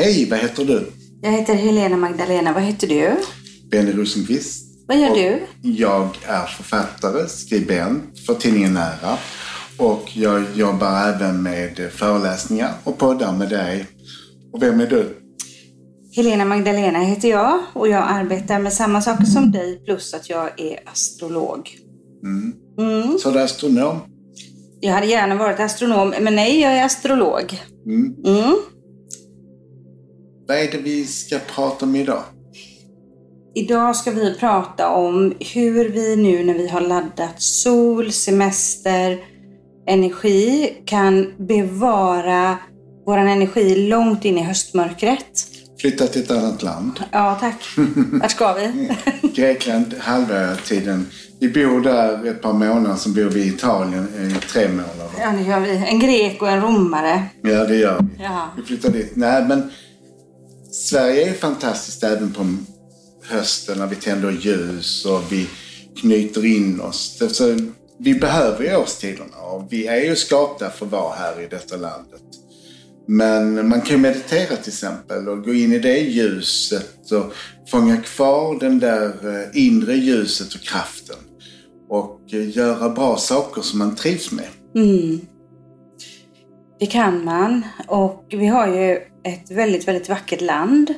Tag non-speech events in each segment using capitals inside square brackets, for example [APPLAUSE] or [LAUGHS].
Hej, vad heter du? Jag heter Helena Magdalena. Vad heter du? Benny Rosenqvist. Vad gör Och du? Jag är författare, skribent för tidningen Nära. Och jag jobbar även med föreläsningar och poddar med dig. Och vem är du? Helena Magdalena heter jag och jag arbetar med samma saker som dig plus att jag är astrolog. Mm. Så du är astronom? Jag hade gärna varit astronom, men nej, jag är astrolog. Mm. Vad är det vi ska prata om idag? Idag ska vi prata om hur vi nu när vi har laddat sol, semester, energi kan bevara vår energi långt in i höstmörkret. Flytta till ett annat land. Ja, tack. Vart ska vi? [LAUGHS] Grekland halva tiden. Vi bor där ett par månader, så bor vi i Italien i tre månader. Ja, det gör vi. En grek och en romare. Ja, det gör vi. Ja. Vi flyttar dit. Nej, men Sverige är fantastiskt även på hösten när vi tänder ljus och vi knyter in oss. Så vi behöver ju årstiderna och vi är ju skapta för att vara här i detta landet. Men man kan ju meditera till exempel och gå in i det ljuset och fånga kvar den där eh, inre ljuset och kraften. Och eh, göra bra saker som man trivs med. Mm. Det kan man. Och vi har ju ett väldigt, väldigt vackert land.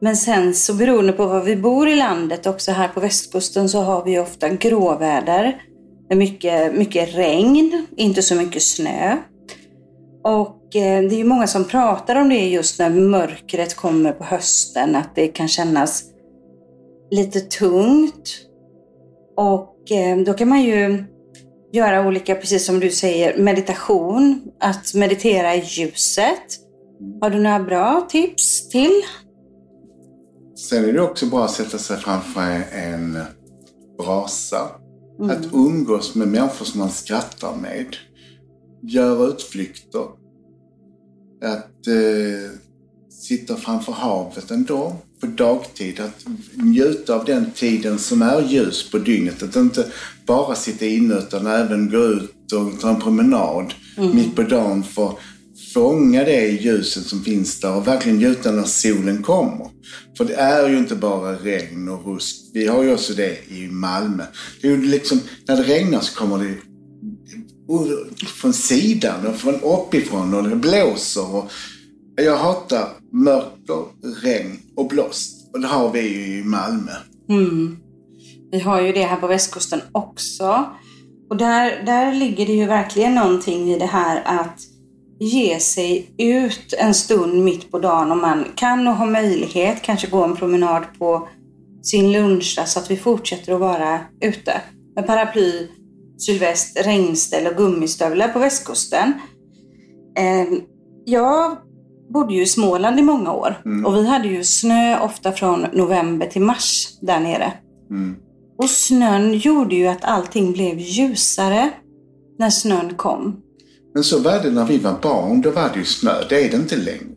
Men sen så beroende på var vi bor i landet, också här på västkusten, så har vi ofta gråväder. Med mycket, mycket regn, inte så mycket snö. Och eh, det är ju många som pratar om det just när mörkret kommer på hösten, att det kan kännas lite tungt. Och eh, då kan man ju göra olika, precis som du säger, meditation. Att meditera i ljuset. Har du några bra tips till? Sen är det också bra att sätta sig framför en brasa. Mm. Att umgås med människor som man skrattar med. Göra utflykter. Att eh, sitta framför havet ändå på dagtid. Att njuta av den tiden som är ljus på dygnet. Att inte bara sitta inne utan även gå ut och ta en promenad mitt på dagen för fånga det ljuset som finns där och verkligen njuta när solen kommer. För det är ju inte bara regn och rusk. Vi har ju också det i Malmö. Det är ju liksom, när det regnar så kommer det från sidan och från uppifrån och det blåser. Och jag hatar mörker, regn och blåst. Och det har vi ju i Malmö. Mm. Vi har ju det här på västkusten också. Och där, där ligger det ju verkligen någonting i det här att ge sig ut en stund mitt på dagen om man kan och har möjlighet. Kanske gå en promenad på sin lunchrast så att vi fortsätter att vara ute. Med paraply, sylväst, regnställ och gummistövlar på västkusten. Eh, jag bodde ju i Småland i många år och vi hade ju snö ofta från november till mars där nere. Mm. Och snön gjorde ju att allting blev ljusare när snön kom. Men så var det när vi var barn. Då var det ju snö. Det är det inte längre.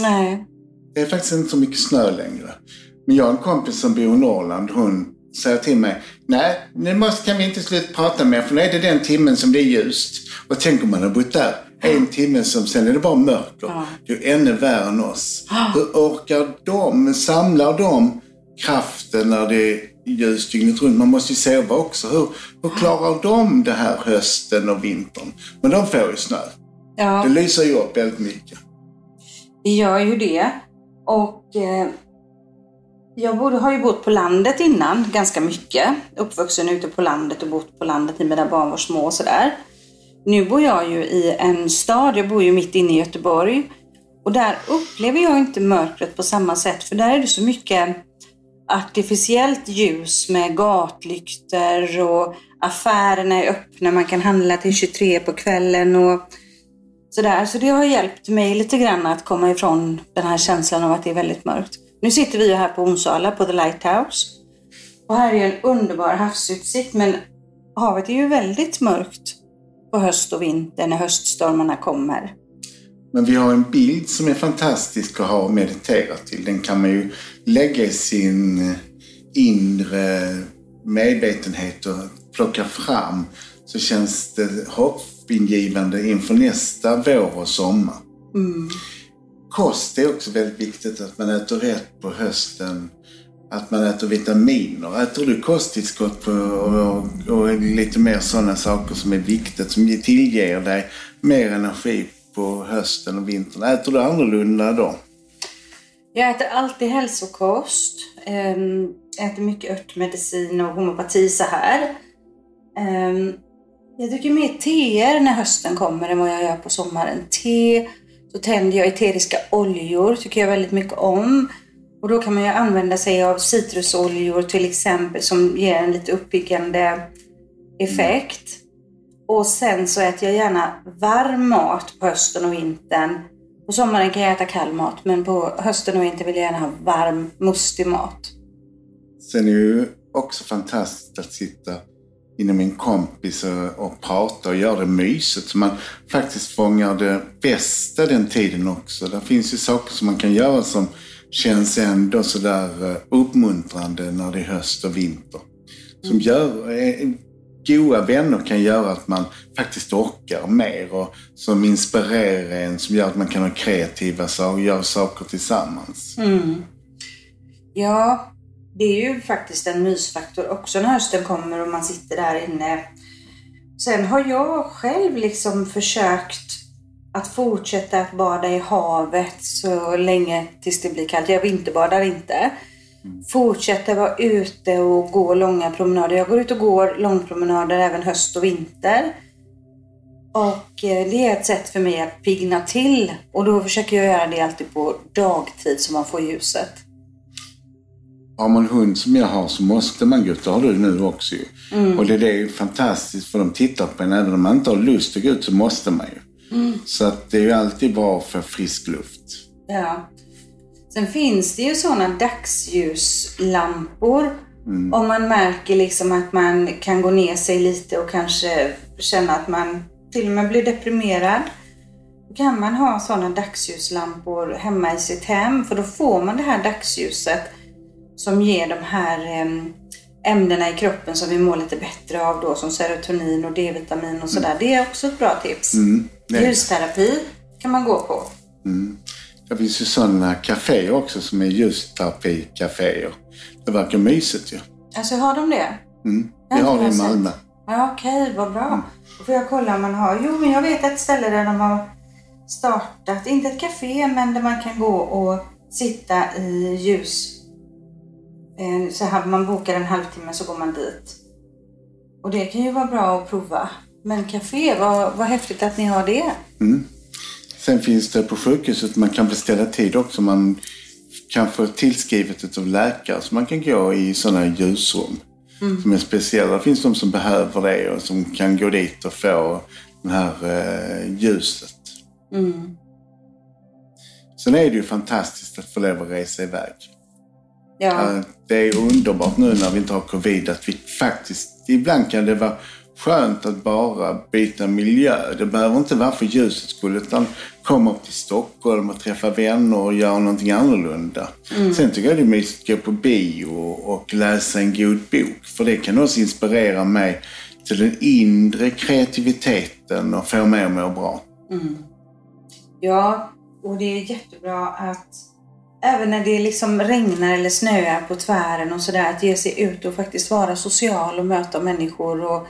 Nej. Det är faktiskt inte så mycket snö längre. Men jag har en kompis som bor i Norrland. Hon säger till mig. Nej, nu måste, kan vi inte sluta prata mer för nu är det den timmen som det är ljust. Och tänk om man har bott där en timme som sen är det bara mörker. Ja. Det är ännu värre än oss. Hur orkar de? Samlar de kraften när det är ljust dygnet runt? Man måste ju sova också. Hur, hur klarar de det här hösten och vintern? Men de får ju snö. Ja, Det lyser ju upp väldigt mycket. det gör ju det. Och eh, jag bodde, har ju bott på landet innan ganska mycket. Uppvuxen ute på landet och bott på landet när mina barn var små och sådär. Nu bor jag ju i en stad, jag bor ju mitt inne i Göteborg. Och där upplever jag inte mörkret på samma sätt för där är det så mycket artificiellt ljus med gatlyktor och affärerna är öppna, man kan handla till 23 på kvällen och sådär. Så det har hjälpt mig lite grann att komma ifrån den här känslan av att det är väldigt mörkt. Nu sitter vi ju här på Onsala på The Lighthouse. Och här är ju en underbar havsutsikt men havet är ju väldigt mörkt på höst och vinter när höststormarna kommer. Men vi har en bild som är fantastisk att ha och meditera till. Den kan man ju lägga i sin inre medvetenhet och plocka fram. Så känns det hoppingivande inför nästa vår och sommar. kost är också väldigt viktigt. Att man äter rätt på hösten. Att man äter vitaminer. Äter du kosttillskott på, och, och, och lite mer sådana saker som är viktigt, som tillger dig mer energi på hösten och vintern. Äter du annorlunda då? Jag äter alltid hälsokost. Ehm, äter mycket örtmedicin och homopati så här. Ehm, jag dricker mer teer när hösten kommer än vad jag gör på sommaren. Te, så tänder jag eteriska oljor, tycker jag väldigt mycket om. Och då kan man ju använda sig av citrusoljor till exempel som ger en lite uppiggande effekt. Och sen så äter jag gärna varm mat på hösten och vintern. På sommaren kan jag äta kall mat, men på hösten och vintern vill jag gärna ha varm, mustig mat. Sen är det ju också fantastiskt att sitta inom en kompis och, och prata och göra det mysigt. Så man faktiskt fångar det bästa den tiden också. Det finns ju saker som man kan göra som känns ändå sådär eh, uppmuntrande när det är höst och vinter. Som gör, eh, goda vänner kan göra att man faktiskt orkar mer och som inspirerar en, som gör att man kan ha kreativa saker och göra saker tillsammans. Mm. Ja, det är ju faktiskt en mysfaktor också när hösten kommer och man sitter där inne. Sen har jag själv liksom försökt att fortsätta att bada i havet så länge tills det blir kallt. Jag vinterbadar inte. Fortsätta vara ute och gå långa promenader. Jag går ut och går långpromenader även höst och vinter. Och eh, det är ett sätt för mig att pigna till. Och då försöker jag göra det alltid på dagtid så man får ljuset. Har man hund som jag har så måste man gå ut. Det har du nu också. Mm. Och det, det är fantastiskt för de tittar på en. Även om man inte har lust att gå ut så måste man ju. Mm. Så att det är ju alltid bra för frisk luft. Ja. Sen finns det ju sådana dagsljuslampor. Om man märker liksom att man kan gå ner sig lite och kanske känna att man till och med blir deprimerad. Då kan man ha sådana dagsljuslampor hemma i sitt hem för då får man det här dagsljuset som ger de här ämnena i kroppen som vi mår lite bättre av då som serotonin och D-vitamin och sådär. Det är också ett bra tips. Mm. Ljusterapi kan man gå på. Det finns ju sådana kaféer också som är ljusterapi-kaféer. Det verkar mysigt ju. Alltså har de det? Mm. Ja, Vi har det i Malmö. Ja, okej, vad bra. Då får jag kolla om man har... Jo, men jag vet ett ställe där de har startat, inte ett café, men där man kan gå och sitta i ljus. Eh, Så här, man bokar en halvtimme så går man dit. Och det kan ju vara bra att prova. Men café, vad, vad häftigt att ni har det. Sen finns det på sjukhuset, man kan beställa tid också. Man kan få tillskrivet av läkare så man kan gå i sådana ljusrum. Som är speciella. Det finns de som behöver det och som kan gå dit och få det här eh, ljuset. Sen är det ju fantastiskt att få lov att resa iväg. Ja, Eh, Det är underbart nu när vi inte har covid att vi faktiskt, ibland kan det vara skönt att bara byta miljö. Det behöver inte vara för ljusets skull utan komma upp till Stockholm och träffa vänner och göra någonting annorlunda. Sen tycker jag det är mysigt att gå på bio och läsa en god bok. För det kan också inspirera mig till den inre kreativiteten och få mig att må bra. ja, och det är jättebra att även när det liksom regnar eller snöar på tvären och sådär, att ge sig ut och faktiskt vara social och möta människor och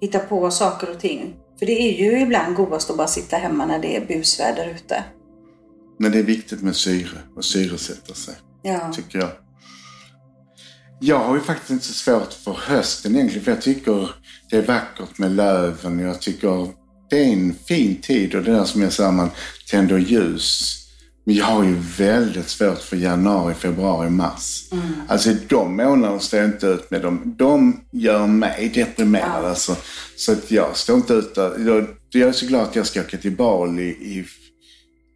hitta på saker och ting. För det är ju ibland godast att bara sitta hemma när det är busväder ute. Men det är viktigt med syre och syresätta sig. Ja. tycker jag. Jag har ju faktiskt inte så svårt för hösten egentligen, för jag tycker det är vackert med löven. Jag tycker det är en fin tid och det där som jag sa, man tänder ljus. Men jag har ju väldigt svårt för januari, februari, mars. Alltså de månaderna står jag inte ut med dem. De gör mig deprimerad. Alltså. Så att jag står inte ut där. Jag, jag är så glad att jag ska åka till Bali i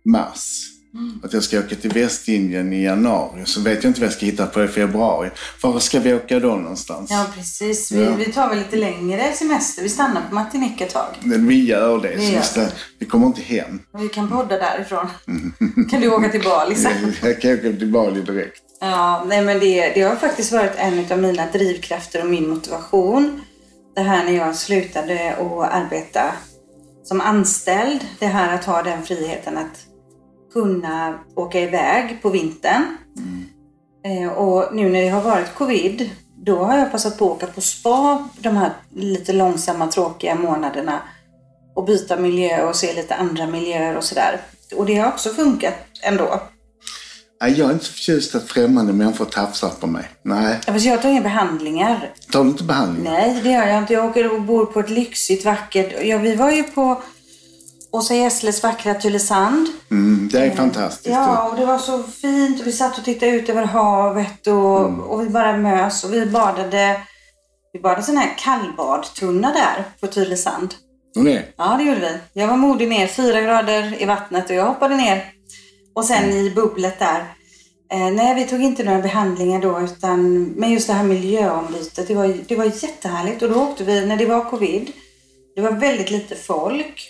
mars. Att jag ska åka till Västindien i januari. Så vet jag inte vad jag ska hitta på i februari. Var ska vi åka då någonstans? Ja, precis. Vi, Ja. vi tar väl lite längre semester. Vi stannar på Martinique ett tag. Vi gör det. Vi gör ska, vi kommer inte hem. Vi kan podda därifrån. kan du åka till Bali sen? [LAUGHS] Jag kan åka till Bali direkt. Ja, nej men det, det har faktiskt varit en av mina drivkrafter och min motivation. Det här när jag slutade att arbeta som anställd. Det här att ha den friheten att kunna åka iväg på vintern. Eh, och nu när det har varit covid, då har jag passat på att åka på spa de här lite långsamma tråkiga månaderna och byta miljö och se lite andra miljöer och sådär. Och det har också funkat ändå. Nej, jag är inte så förtjust att främmande människor tafsar på mig. Nej. Ja, fast jag tar inga behandlingar. Tar du inte behandling? Nej, det gör jag inte. Jag åker och bor på ett lyxigt, vackert... Ja, vi var ju på Åsa Gessles vackra Tylösand. Mm, det är fantastiskt. Ja, och det var så fint. Och vi satt och tittade ut över havet och, Mm. och vi bara mös. Och vi badade... Vi badade sån här kallbadtunna där på Tylösand. Det? Ja, det gjorde vi. Jag var modig ner, fyra grader i vattnet och jag hoppade ner. Och sen i bubblet där. Eh, nej, vi tog inte några behandlingar då, utan men just det här miljöombytet, det var, det var jättehärligt. Och då åkte vi, när det var covid, det var väldigt lite folk.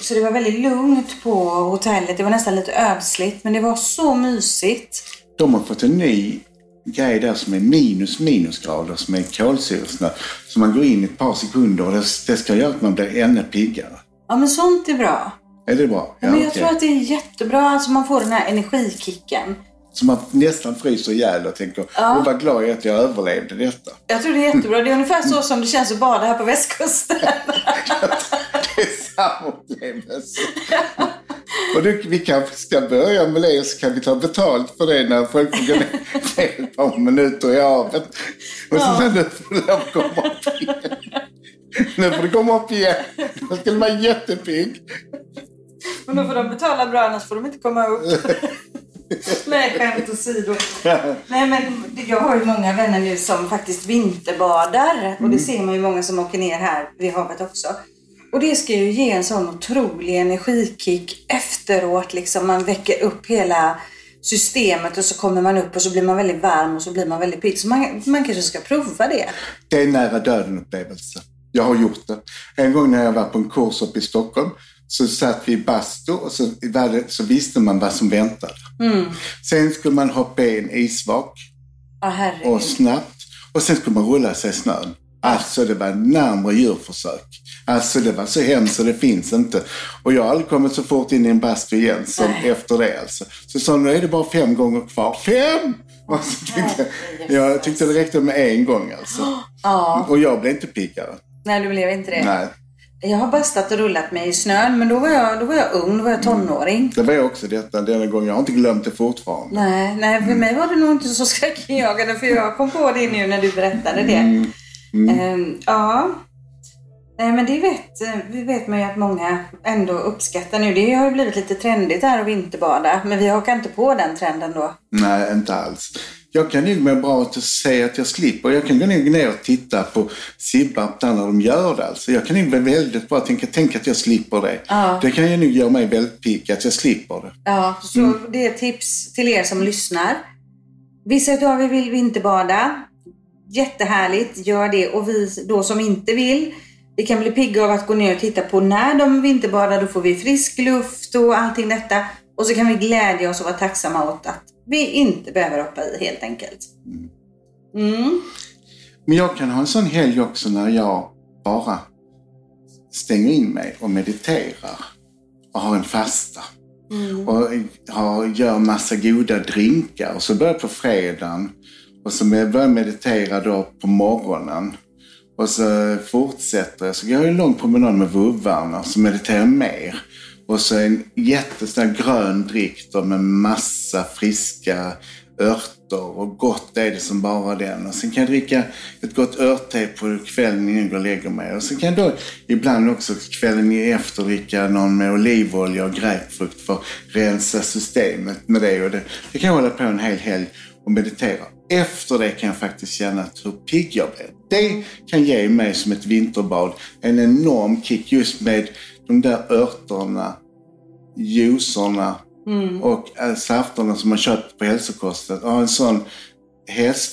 Så det var väldigt lugnt på hotellet. Det var nästan lite ödsligt, men det var så mysigt. De har fått en ny grej där som är minus minusgrader som är kolsyresnöd. Så man går in i ett par sekunder och det, det ska göra att man blir ännu piggare. Ja, men sånt är bra. Är det bra? Ja, men jag okej. tror att det är jättebra, alltså man får den här energikicken. Så man nästan fryser ihjäl och tänker, Ja. vad glad jag är att jag överlevde detta. Jag tror det är jättebra. Det är ungefär så som det känns att bada här på västkusten. [LAUGHS] Det är samma upplevelse. Och du, vi kanske ska börja med det så kan vi ta betalt för det när folk får gå ner ett par minuter i havet. Och så Ja. sen nu får du komma upp igen. Nu får du komma upp igen. Då skulle man vara jättepigg. Men då får de betala bra, annars får de inte komma upp. Nej, skämt åsido. Nej, men jag har ju många vänner nu som faktiskt vinterbadar. Och det ser man ju många som åker ner här vid havet också. Och det ska ju ge en sån otrolig energikick efteråt. Liksom man väcker upp hela systemet och så kommer man upp och så blir man väldigt varm och så blir man väldigt pigg. Så man, man kanske ska prova det. Det är nära döden upplevelse. Jag har gjort det. En gång när jag var på en kurs uppe i Stockholm så satt vi i bastu och så, det, så visste man vad som väntade. Sen skulle man hoppa i en isvak herregud. och snabbt. Och sen skulle man rulla sig i snön. Alltså det var närmare djurförsök. Alltså det var så hemskt så det finns inte. Och jag har aldrig kommit så fort in i en bastu igen som efter det alltså. Så sa nu är det bara fem gånger kvar. Fem! Och så tyckte, jag, jag tyckte det räckte med en gång alltså. [GASPS] Ja, Och jag blev inte piggare. nej du blev inte det. Nej, Jag har bastat och rullat mig i snön, men då var jag, då var jag ung, då var jag tonåring. det var jag också detta denna gång. Jag har inte glömt det fortfarande. Nej, nej, för mig var det nog inte så skräckinjagande, för jag kom på det nu när du berättade det. Ehm, ja. Nej, men det vet, vi vet man ju att många ändå uppskattar nu. Det har ju blivit lite trendigt här att vinterbada, men vi hakar inte på den trenden då. Nej, inte alls. Jag kan nog må bra att säga att jag slipper. Jag kan gå ner och titta på Sibbarp där när de gör det. Alltså. Jag kan nog vara väldigt bra tänka, tänk att jag slipper det. Ja. Det kan ju nog göra mig väldigt pigg att jag slipper det. Ja, så det är tips till er som lyssnar. Vissa av er vill vinterbada. Jättehärligt, gör det. Och vi då som inte vill, vi kan bli pigga av att gå ner och titta på när de vinterbadar. Då får vi frisk luft och allting detta. Och så kan vi glädja oss och vara tacksamma åt att vi inte behöver hoppa i helt enkelt. Mm. Men jag kan ha en sån helg också när jag bara stänger in mig och mediterar. Och har en fasta. Och har, gör massa goda drinkar. Och så börjar jag på fredagen. Och så börjar jag meditera då på morgonen. Och så fortsätter jag. Så går jag en lång promenad med vovvarna. Så mediterar jag mer. Och så en jättesnäll grön dryck med massa friska örter. Och gott är det som bara den. Och sen kan jag dricka ett gott örtte på kvällen innan jag går och lägger mig. Och sen kan jag då ibland också kvällen efter dricka någon med olivolja och grapefrukt för att rensa systemet med det. Och det, det kan jag hålla på en hel helg och meditera. Efter det kan jag faktiskt känna att hur pigg jag blir. Det kan ge mig som ett vinterbad en enorm kick just med de där örterna, juicerna och äh, safterna som man köper på hälsokosten. Ja, en sån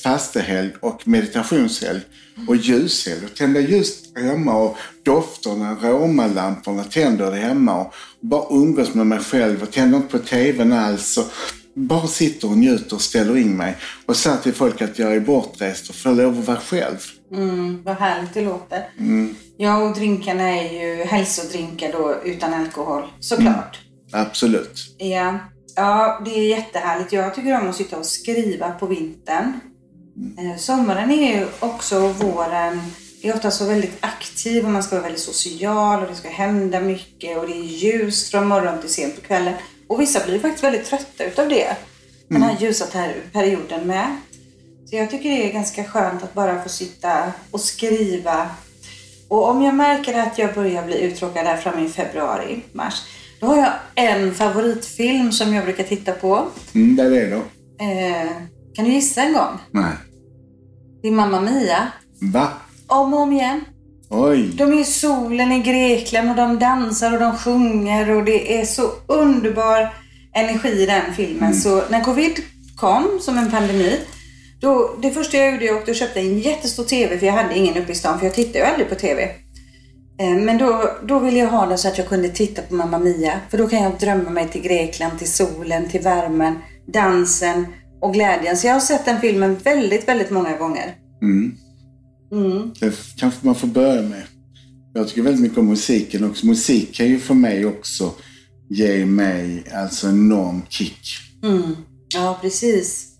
fastehelg och meditationshelg och ljushelg. Och tända ljus hemma och dofterna, aromalamporna tänder det hemma och bara umgås med mig själv och tänder inte på tvn alls. Och bara sitter och njuter och ställer in mig. Och säger till folk att jag är bortrest och får lov att vara själv. Mm, vad härligt det låter. Ja, och drinkarna är ju hälsodrinkar då utan alkohol, såklart. Absolut. Ja. ja, det är jättehärligt. Jag tycker om att sitta och skriva på vintern. Eh, sommaren är ju också våren är ofta så väldigt aktiv och man ska vara väldigt social och det ska hända mycket och det är ljust från morgon till sent på kvällen. Och vissa blir faktiskt väldigt trötta utav det. Den här ljusa ter- perioden med. Så jag tycker det är ganska skönt att bara få sitta och skriva. Och om jag märker att jag börjar bli uttråkad där framme i februari, mars. Då har jag en favoritfilm som jag brukar titta på. Mm, det är det då. Eh, kan du gissa en gång? Nej. Det är Mamma Mia. Va? Om och om igen. Oj. De är i solen i Grekland och de dansar och de sjunger och det är så underbar energi i den filmen. Så när covid kom som en pandemi, då, det första jag gjorde jag åkte och köpte en jättestor TV för jag hade ingen uppe i stan för jag tittar ju aldrig på TV. Eh, Men då, då ville jag ha det så att jag kunde titta på Mamma Mia. För då kan jag drömma mig till Grekland, till solen, till värmen, dansen och glädjen. Så jag har sett den filmen väldigt, väldigt många gånger. Mm. Mm. Det kanske man får börja med. Jag tycker väldigt mycket om musiken också. Musik kan ju för mig också ge mig alltså enorm kick. Mm. Ja, precis.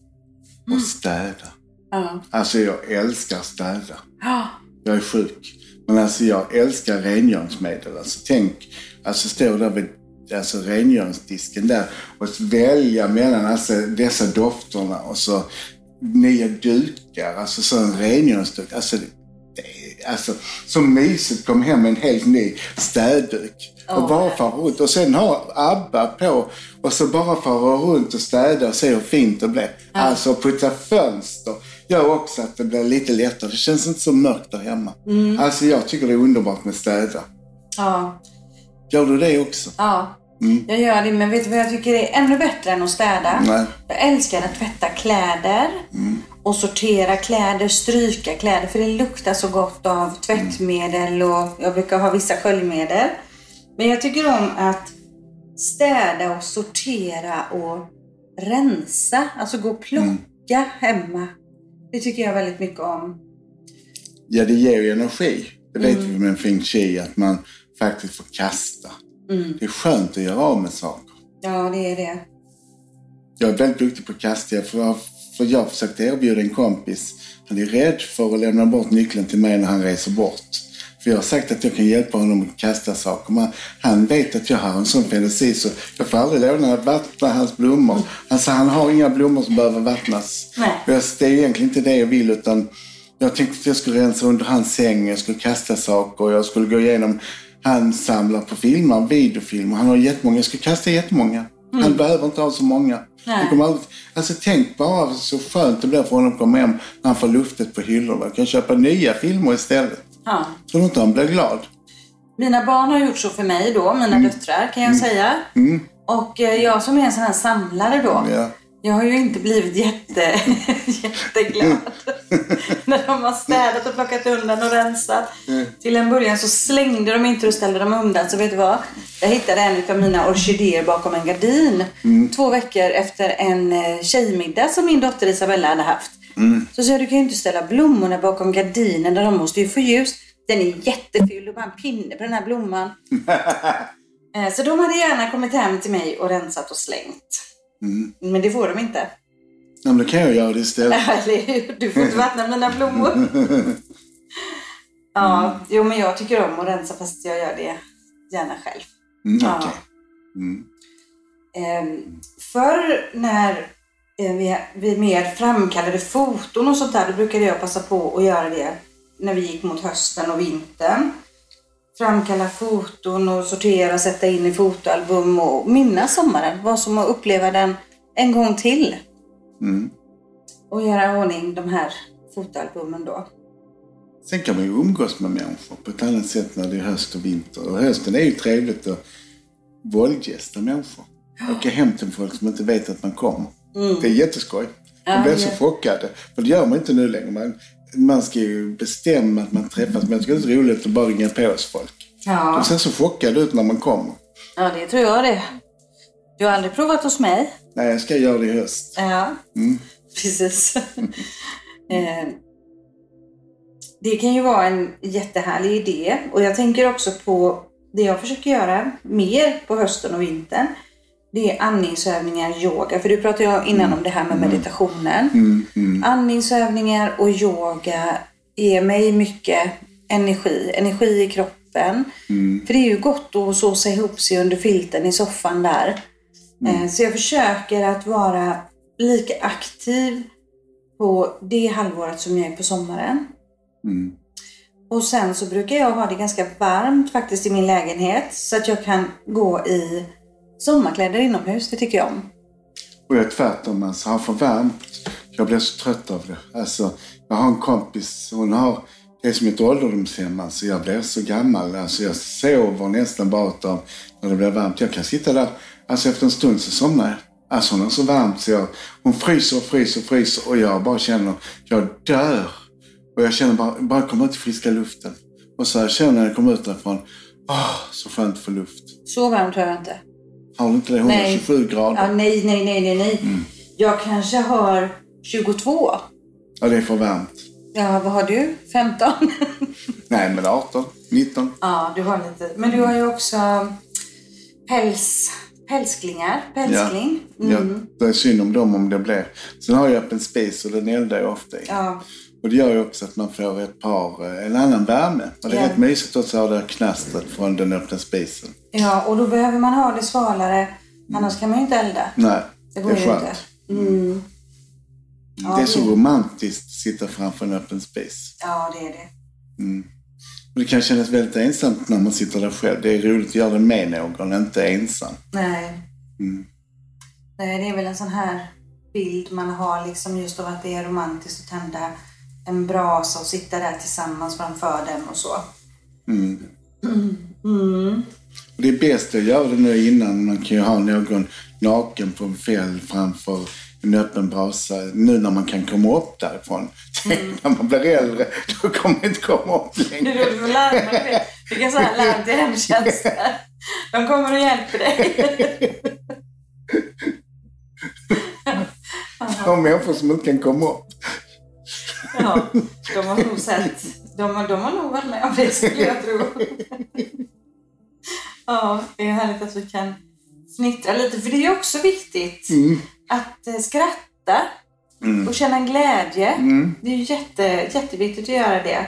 Och städa. Ja. Alltså jag älskar städa. Ja. Jag är sjuk. Men alltså jag älskar rengöringsmedel. Alltså tänk, alltså stå där vid alltså rengöringsdisken där och välja mellan alltså dessa dofterna och så nya dukar, alltså så en rengöringsduk. Alltså, det alltså så mysigt kom hem med en helt ny städduk. Och bara fara runt och sen ha ABBA på och så bara fara runt och städa och se hur fint det blev. Alltså putta fönster gör också att det blir lite lättare. Det känns inte så mörkt där hemma. Alltså jag tycker det är underbart med städa. Ja. Gör du det också? Ja, jag gör det. Men vet du vad jag tycker är ännu bättre än att städa? Nej. Jag älskar att tvätta kläder och sortera kläder, stryka kläder. För det luktar så gott av tvättmedel och jag brukar ha vissa sköljmedel. Men jag tycker om att städa och sortera och rensa. Alltså gå och plocka hemma. Det tycker jag väldigt mycket om. Ja, det ger ju energi. Det vet vi med feng shui, att man faktiskt får kasta. Det är skönt att göra av med saker. Ja, det är det. Jag är väldigt duktig på att kasta. För jag, för jag försökte erbjuda en kompis. Han är rädd för att lämna bort nyckeln till mig när han reser bort. För jag har sagt att jag kan hjälpa honom att kasta saker. Men han vet att jag har en sån fantasi så jag får aldrig låna att vattna hans blommor. Alltså han har inga blommor som behöver vattnas. Nej. Det är egentligen inte det jag vill utan jag tänkte att jag skulle rensa under hans säng, jag skulle kasta saker, jag skulle gå igenom han samlar på filmer, videofilmer. Han har jättemånga. Jag ska kasta jättemånga. Han behöver inte ha så många. Nej. Kommer aldrig... Alltså tänk bara så skönt det blir för honom att komma hem när han får luftet på hyllorna. Kan köpa nya filmer istället. Ja. Tror du inte han blir glad? Mina barn har gjort så för mig då, mina döttrar kan jag säga. Och eh, jag som är en sån här samlare då. Ja. Jag har ju inte blivit jätte, [LAUGHS] jätteglad. [LAUGHS] När de har städat och plockat undan och rensat. Till en början så slängde de inte och ställde dem undan. Så vet du vad? Jag hittade en av mina orkidéer bakom en gardin. Två veckor efter en eh, tjejmiddag som min dotter Isabella hade haft. Så sa jag, du kan ju inte ställa blommorna bakom gardinen. Där de måste ju få ljus. Den är jätteful och bara en pinne på den här blomman. [LAUGHS] Eh, Så de hade gärna kommit hem till mig och rensat och slängt. Men det får de inte. Ja, men då kan jag göra det istället. [LAUGHS] Du får inte vattna mina blommor. [LAUGHS] Ja, jo men jag tycker om att rensa fast jag gör det gärna själv. Mm, Ja. okej. Mm. Ehm, Förr när eh, vi, vi mer framkallade foton och sånt där, då brukade jag passa på att göra det när vi gick mot hösten och vintern. Framkalla foton och sortera sätta in i fotoalbum och minnas sommaren. Vad som att uppleva den en gång till. Mm. Och göra ordning de här fotoalbumen då. Sen kan man ju umgås med människor på ett annat sätt när det är höst och vinter. Och hösten är ju trevligt att våldgästa människor. Åka hem till folk som inte vet att man kommer. Det är jätteskoj. De Ja, blir så ja. chockade. För det gör man inte nu längre. Man, man ska ju bestämma att man träffas. Men det är så roligt att bara ringa på hos folk. Ja. De ser så chockade ut när man kommer. ja, det tror jag det. Du har aldrig provat hos mig? Nej, jag ska göra det i höst. Ja, [LAUGHS] precis. [LAUGHS] Eh, det kan ju vara en jättehärlig idé. Och jag tänker också på det jag försöker göra mer på hösten och vintern, det är andningsövningar, yoga. För du pratade ju innan om det här med meditationen. Mm, mm, Andningsövningar och yoga ger mig mycket energi. Energi i kroppen. mm, För det är ju gott att såsa ihop sig under filten i soffan där. Eh, Så jag försöker att vara lika aktiv på det halvåret som jag är på sommaren. mm. Och sen så brukar jag ha det ganska varmt faktiskt i min lägenhet. Så att jag kan gå i sommarkläder inomhus. Det tycker jag om. Och jag är tvärtom. Alltså, har för varmt. Jag blir så trött av det. Alltså, jag har en kompis. Hon har det är som ett ålderdomshem. Alltså, jag blir så gammal. Alltså, jag sover nästan bara av när det blir varmt. Jag kan sitta där. Alltså efter en stund så somnar jag. Alltså hon har så varmt så jag, hon fryser och fryser och fryser och jag bara känner, jag dör. Och jag känner bara, bara komma ut i friska luften. Och så här känner jag när jag kommer ut därifrån, åh, så skönt få luft. Så varmt har jag inte. Har du inte det? 127 grader? Ja, nej, nej, nej, nej, nej. Jag kanske har 22. Ja, det är för varmt. Ja, vad har du? 15? [LAUGHS] Nej, men 18, 19. ja, du har lite. Men du har ju också päls, pälsklingar. Pälskling. Ja, Mm. det är synd om dem om det blir. Sen har jag öppen spis och den eldar jag ofta i. Ja. Och det gör ju också att man får ett par, eh, en annan värme. Och det är Ja. rätt mysigt också att ha det knastret från den öppna spisen. ja, och då behöver man ha det svalare. Annars kan man ju inte elda. Nej, Det det går är ju skönt. inte. Mm. Ja, det är så det- romantiskt att sitta framför en öppen spis. Ja, det är det. Och det kan kännas väldigt ensamt när man sitter där själv. Det är roligt att göra det med någon, inte ensam. Nej. Mm. Nej, det är väl en sån här bild man har liksom just av att det är romantiskt att tända en brasa och sitta där tillsammans framför den och så. Mm. Mm. Det är bäst att göra det nu innan. Man kan ju ha någon naken på en fäll framför en öppen brasa. Nu när man kan komma upp därifrån. [LAUGHS] när man blir äldre, då kommer man inte komma upp längre. roligt för larma. Du kan säga larm till hemtjänsten. De kommer och hjälper dig. [LAUGHS] De människor som inte kan komma upp. Ja, de har nog sett. De, de har nog varit med om det skulle jag tro. Ja, det är härligt att vi kan fnittra lite. För det är också viktigt Mm. att eh, skratta och känna en glädje. Mm. Det är ju jätte, jätteviktigt att göra det.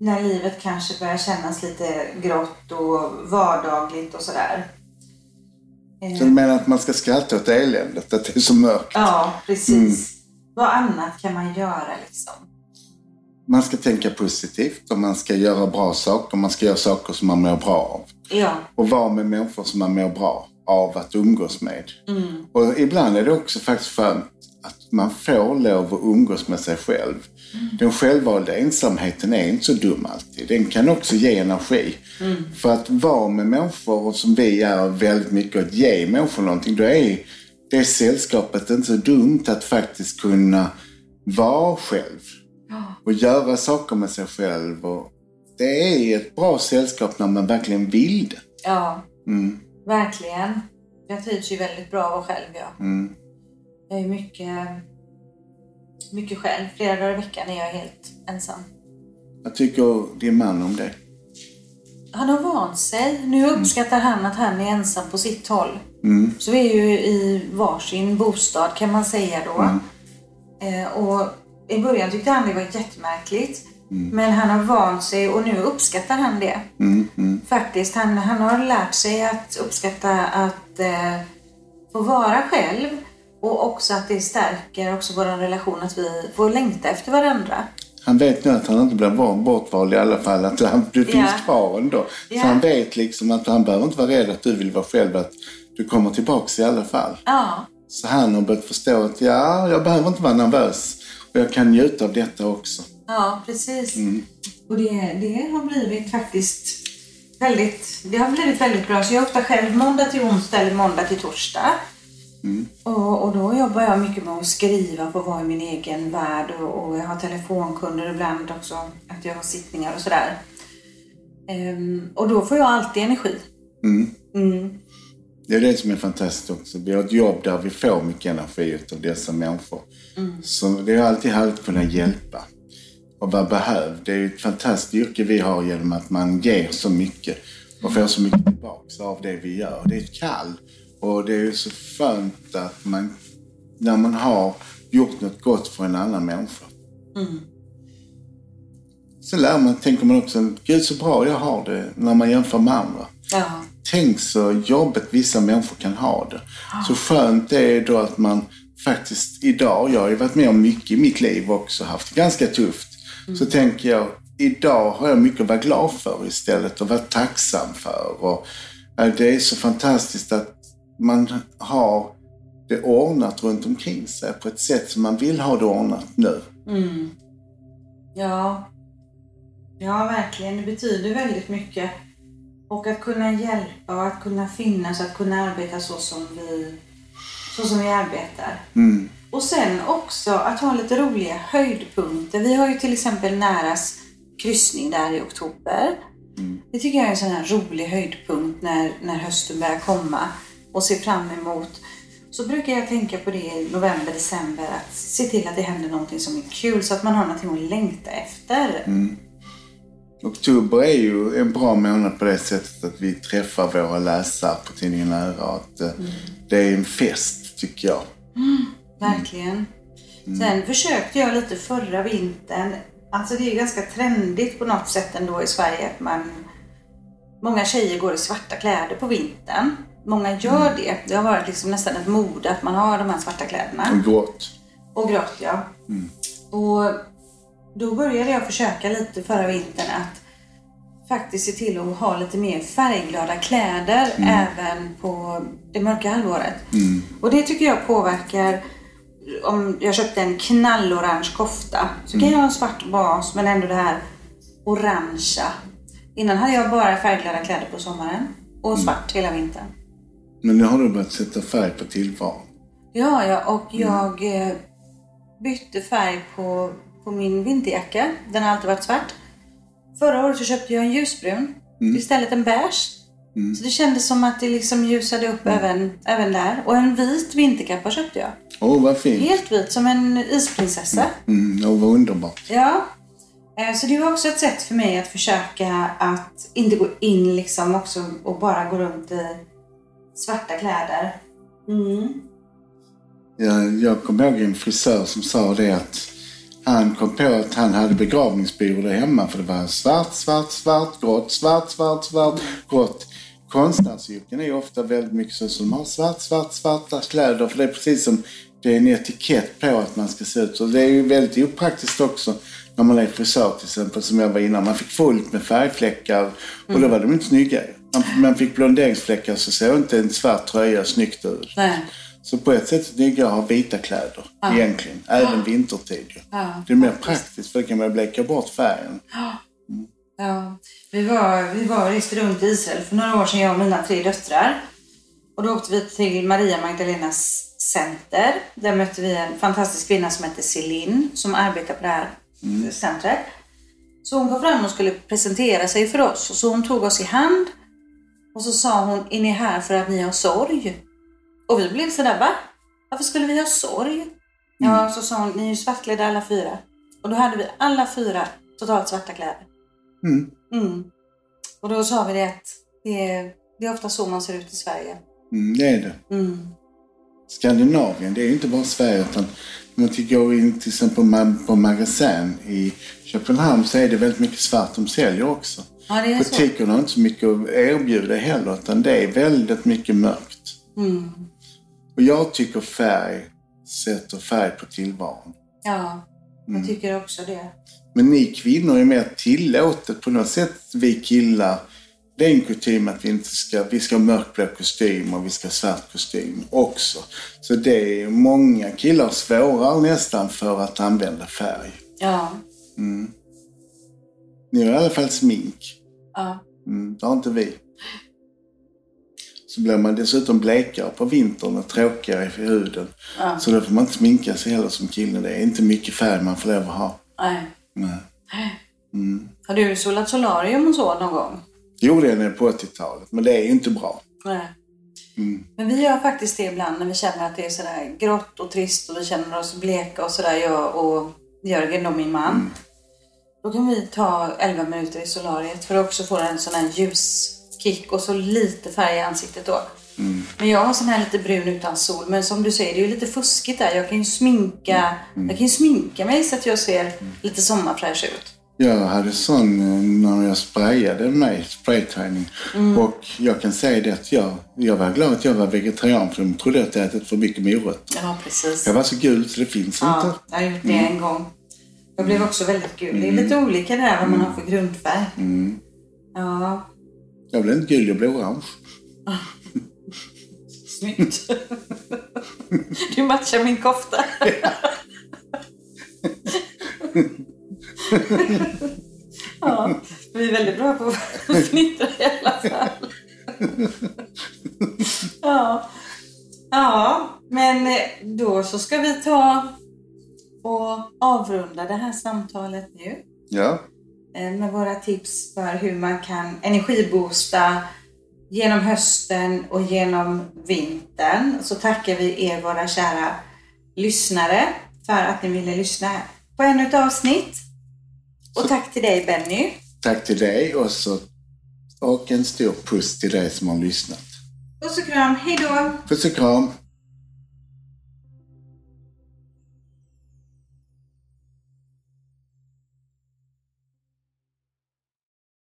När livet kanske börjar kännas lite grått och vardagligt och sådär. Så du menar att man ska skratta åt eländet, att det är så mörkt? Ja, precis. Vad annat kan man göra liksom? Man ska tänka positivt och man ska göra bra saker. Man ska göra saker som man mår bra av. Ja, Och vara med människor som man mår bra av att umgås med. mm. Och ibland är det också faktiskt skönt att man får lov att umgås med sig själv. Den självvalda ensamheten är inte så dum alltid. Den kan också ge energi. För att vara med människor och som vi är väldigt mycket att ge människor någonting, då är det sällskapet inte så dumt att faktiskt kunna vara själv. Och göra saker med sig själv. Och det är ett bra sällskap när man verkligen vill det. ja Mm, verkligen. Jag trivs ju väldigt bra att vara själv. Ja. mm, Jag är mycket, mycket själv. Flera dagar i veckan är jag helt ensam. Vad tycker din man om det? Han har vant sig. Nu uppskattar han att han är ensam på sitt håll. Mm, Så vi är ju i varsin bostad kan man säga då. Eh, och I början tyckte han det var jättemärkligt. Men han har vant sig och nu uppskattar han det. mm, mm. Faktiskt. Han, han har lärt sig att uppskatta att eh, få vara själv. Och också att det stärker också vår relation att vi får längta efter varandra. Han vet nu att han inte blir bortvald i alla fall. Att han, du finns Ja. kvar ändå. Ja. Så han vet liksom att han behöver inte vara rädd att du vill vara själv. Att du kommer tillbaks i alla fall. Ja, Så han har börjat förstå att ja, jag behöver inte vara nervös. Och jag kan njuta av detta också. ja precis. Och det, det har blivit faktiskt väldigt, det har blivit väldigt bra. Så jag är ofta själv måndag till onsdag eller måndag till torsdag. Och, och då jobbar jag mycket med att skriva på vara i min egen värld och, och jag har telefonkunder ibland också, att jag har sittningar och sådär. Ehm, och då får jag alltid energi. Mm. Mm. Det är det som är fantastiskt också. Vi har ett jobb där vi får mycket energi av dessa människor. Så det är alltid härligt att kunna hjälpa och vara behövd. Det är ett fantastiskt yrke vi har genom att man ger så mycket. och får så mycket tillbaks av det vi gör. Det är ett kall och det är ju så skönt att man, när man har gjort något gott för en annan människa. Mm. Sen lär man, tänker man också, gud så bra jag har det när man jämför med andra. Ja. Tänk så jobbigt vissa människor kan ha det. Så skönt det är då att man faktiskt idag, jag har ju varit med om mycket i mitt liv också, haft det ganska tufft. Så tänker jag, idag har jag mycket att vara glad för istället och vara tacksam för. Och eh, det är så fantastiskt att man har det ordnat runt omkring sig på ett sätt som man vill ha det ordnat nu. Mm. Ja. Ja, verkligen. Det betyder väldigt mycket. Och att kunna hjälpa och att kunna finnas och att kunna arbeta så som vi, så som vi arbetar. Mm. Och sen också att ha lite roliga höjdpunkter. Vi har ju till exempel Näras kryssning där i oktober. Det tycker jag är en sån här rolig höjdpunkt när, när hösten börjar komma och se fram emot. Så brukar jag tänka på det i november, december att se till att det händer någonting som är kul så att man har någonting att längta efter. Oktober är ju en bra månad på det sättet att vi träffar våra läsare på tidningen Nära. Att, eh, Det är en fest, tycker jag. Verkligen. Sen försökte jag lite förra vintern. Alltså det är ju ganska trendigt på något sätt ändå i Sverige att man... Många tjejer går i svarta kläder på vintern. Många gör det. Det har varit liksom nästan ett mode att man har de här svarta kläderna. Och grått. Och grått ja. Och då började jag försöka lite förra vintern att faktiskt se till att ha lite mer färgglada kläder även på det mörka halvåret. Och det tycker jag påverkar om jag köpte en knallorange kofta så kan jag ha en svart bas men ändå det här orangea. Innan hade jag bara färgglada kläder på sommaren och svart hela vintern. Men nu har du börjat sätta färg på tillvaron. Ja, ja och jag eh, bytte färg på, på min vinterjacka. Den har alltid varit svart. Förra året så köpte jag en ljusbrun. Istället en beige. Så det kändes som att det liksom ljusade upp även, även där. Och en vit vinterkappa köpte jag. Åh, vad fint. Helt vit, som en isprinsessa. Mm, och vad underbart. Ja. Eh, Så det var också ett sätt för mig att försöka att inte gå in liksom också och bara gå runt i svarta kläder. Mm. Jag, jag kommer ihåg en frisör som sa det att han kom på att han hade begravningsbyrå där hemma för det var svart, svart, svart, grått, svart, svart, svart, grått. Konstnärsyrken är ofta väldigt mycket så som har svart, svart, svarta kläder för det är precis som det är en etikett på att man ska se ut så. Det är ju väldigt opraktiskt också när man är frisör till exempel som jag var innan. Man fick fullt med färgfläckar och då var de inte snygga. Man, fick blonderingsfläckar så såg inte en svart tröja snyggt ut. Nej. Så på ett sätt är det snyggare att ha vita kläder egentligen. Även vintertid ju. Ja, Det är mer praktiskt för då kan man bleka bort färgen. Ja, vi var, vi var reste runt i Israel för några år sedan, jag och mina tre döttrar. Och då åkte vi till Maria Magdalenas center. Där mötte vi en fantastisk kvinna som heter Celine som arbetar på det här centret. Så hon kom fram och skulle presentera sig för oss. Och så hon tog oss i hand och så sa hon, är ni här för att ni har sorg? Och vi blev sådär, va? Varför skulle vi ha sorg? Ja, så sa hon, ni är ju svartklädda alla fyra. Och då hade vi alla fyra totalt svarta kläder. Mm. Mm. Och då sa vi det att det är, det är ofta så man ser ut i Sverige. Mm, det är det. Mm. Skandinavien, det är inte bara Sverige utan om man går in till exempel på magasin i Köpenhamn så är det väldigt mycket svart de säljer också. Ja. Butikerna har inte så mycket att erbjuda heller utan det är väldigt mycket mörkt. Mm. Och jag tycker färg sätter färg på tillvaron. Ja, jag tycker också det. Men ni kvinnor är mer tillåtet på något sätt. Vi killar, det är en kutym att vi inte ska, vi ska ha mörkblå kostym och vi ska ha svart kostym också. Så det är många killar svårare nästan för att använda färg. Ja. Ni har i alla fall smink. Ja. Mm, det har inte vi. Så blir man dessutom blekare på vintern och tråkigare i huden. Ja. Så då får man inte sminka sig heller som kille. Det är inte mycket färg man får lov att ha. Nej. Nej. Har du solat solarium och så någon gång? jag det på 80-talet, men det är ju inte bra. Nej. Mm. Men vi gör faktiskt det ibland när vi känner att det är sådär grått och trist och vi känner oss bleka och sådär, jag och Jörgen, då min man. Mm. Då kan vi ta 11 minuter i solariet för att också få en sån här ljus kick och så lite färg i ansiktet då. Men jag har sån här lite brun utan sol. Men som du säger, det är ju lite fuskigt där. Jag kan ju sminka, jag kan sminka mig så att jag ser lite sommarfräsch ut. Jag hade sån eh, när jag sprayade mig, sprayträning. Och jag kan säga det att jag, jag var glad att jag var vegetarian för de trodde att jag ätit för mycket morötter. Ja, precis. Jag var så gul så det finns Ja, inte. jag har gjort det en gång. Jag blev också väldigt gul. Det är lite olika det där vad man har för grundfärg. Ja, Jag blev inte gul, jag blev orange. snyggt. Du matchar min kofta. Ja, vi är väldigt bra på att fnittra i alla fall. Ja. ja, men då så ska vi ta och avrunda det här samtalet nu Ja, eh, med våra tips för hur man kan energiboosta genom hösten och genom vintern. Så tackar vi er våra kära lyssnare för att ni ville lyssna på ännu ett avsnitt. Och tack till dig Benny. tack till dig och, så, och en stor puss till dig som har lyssnat. Puss och kram, hej då! Puss och kram!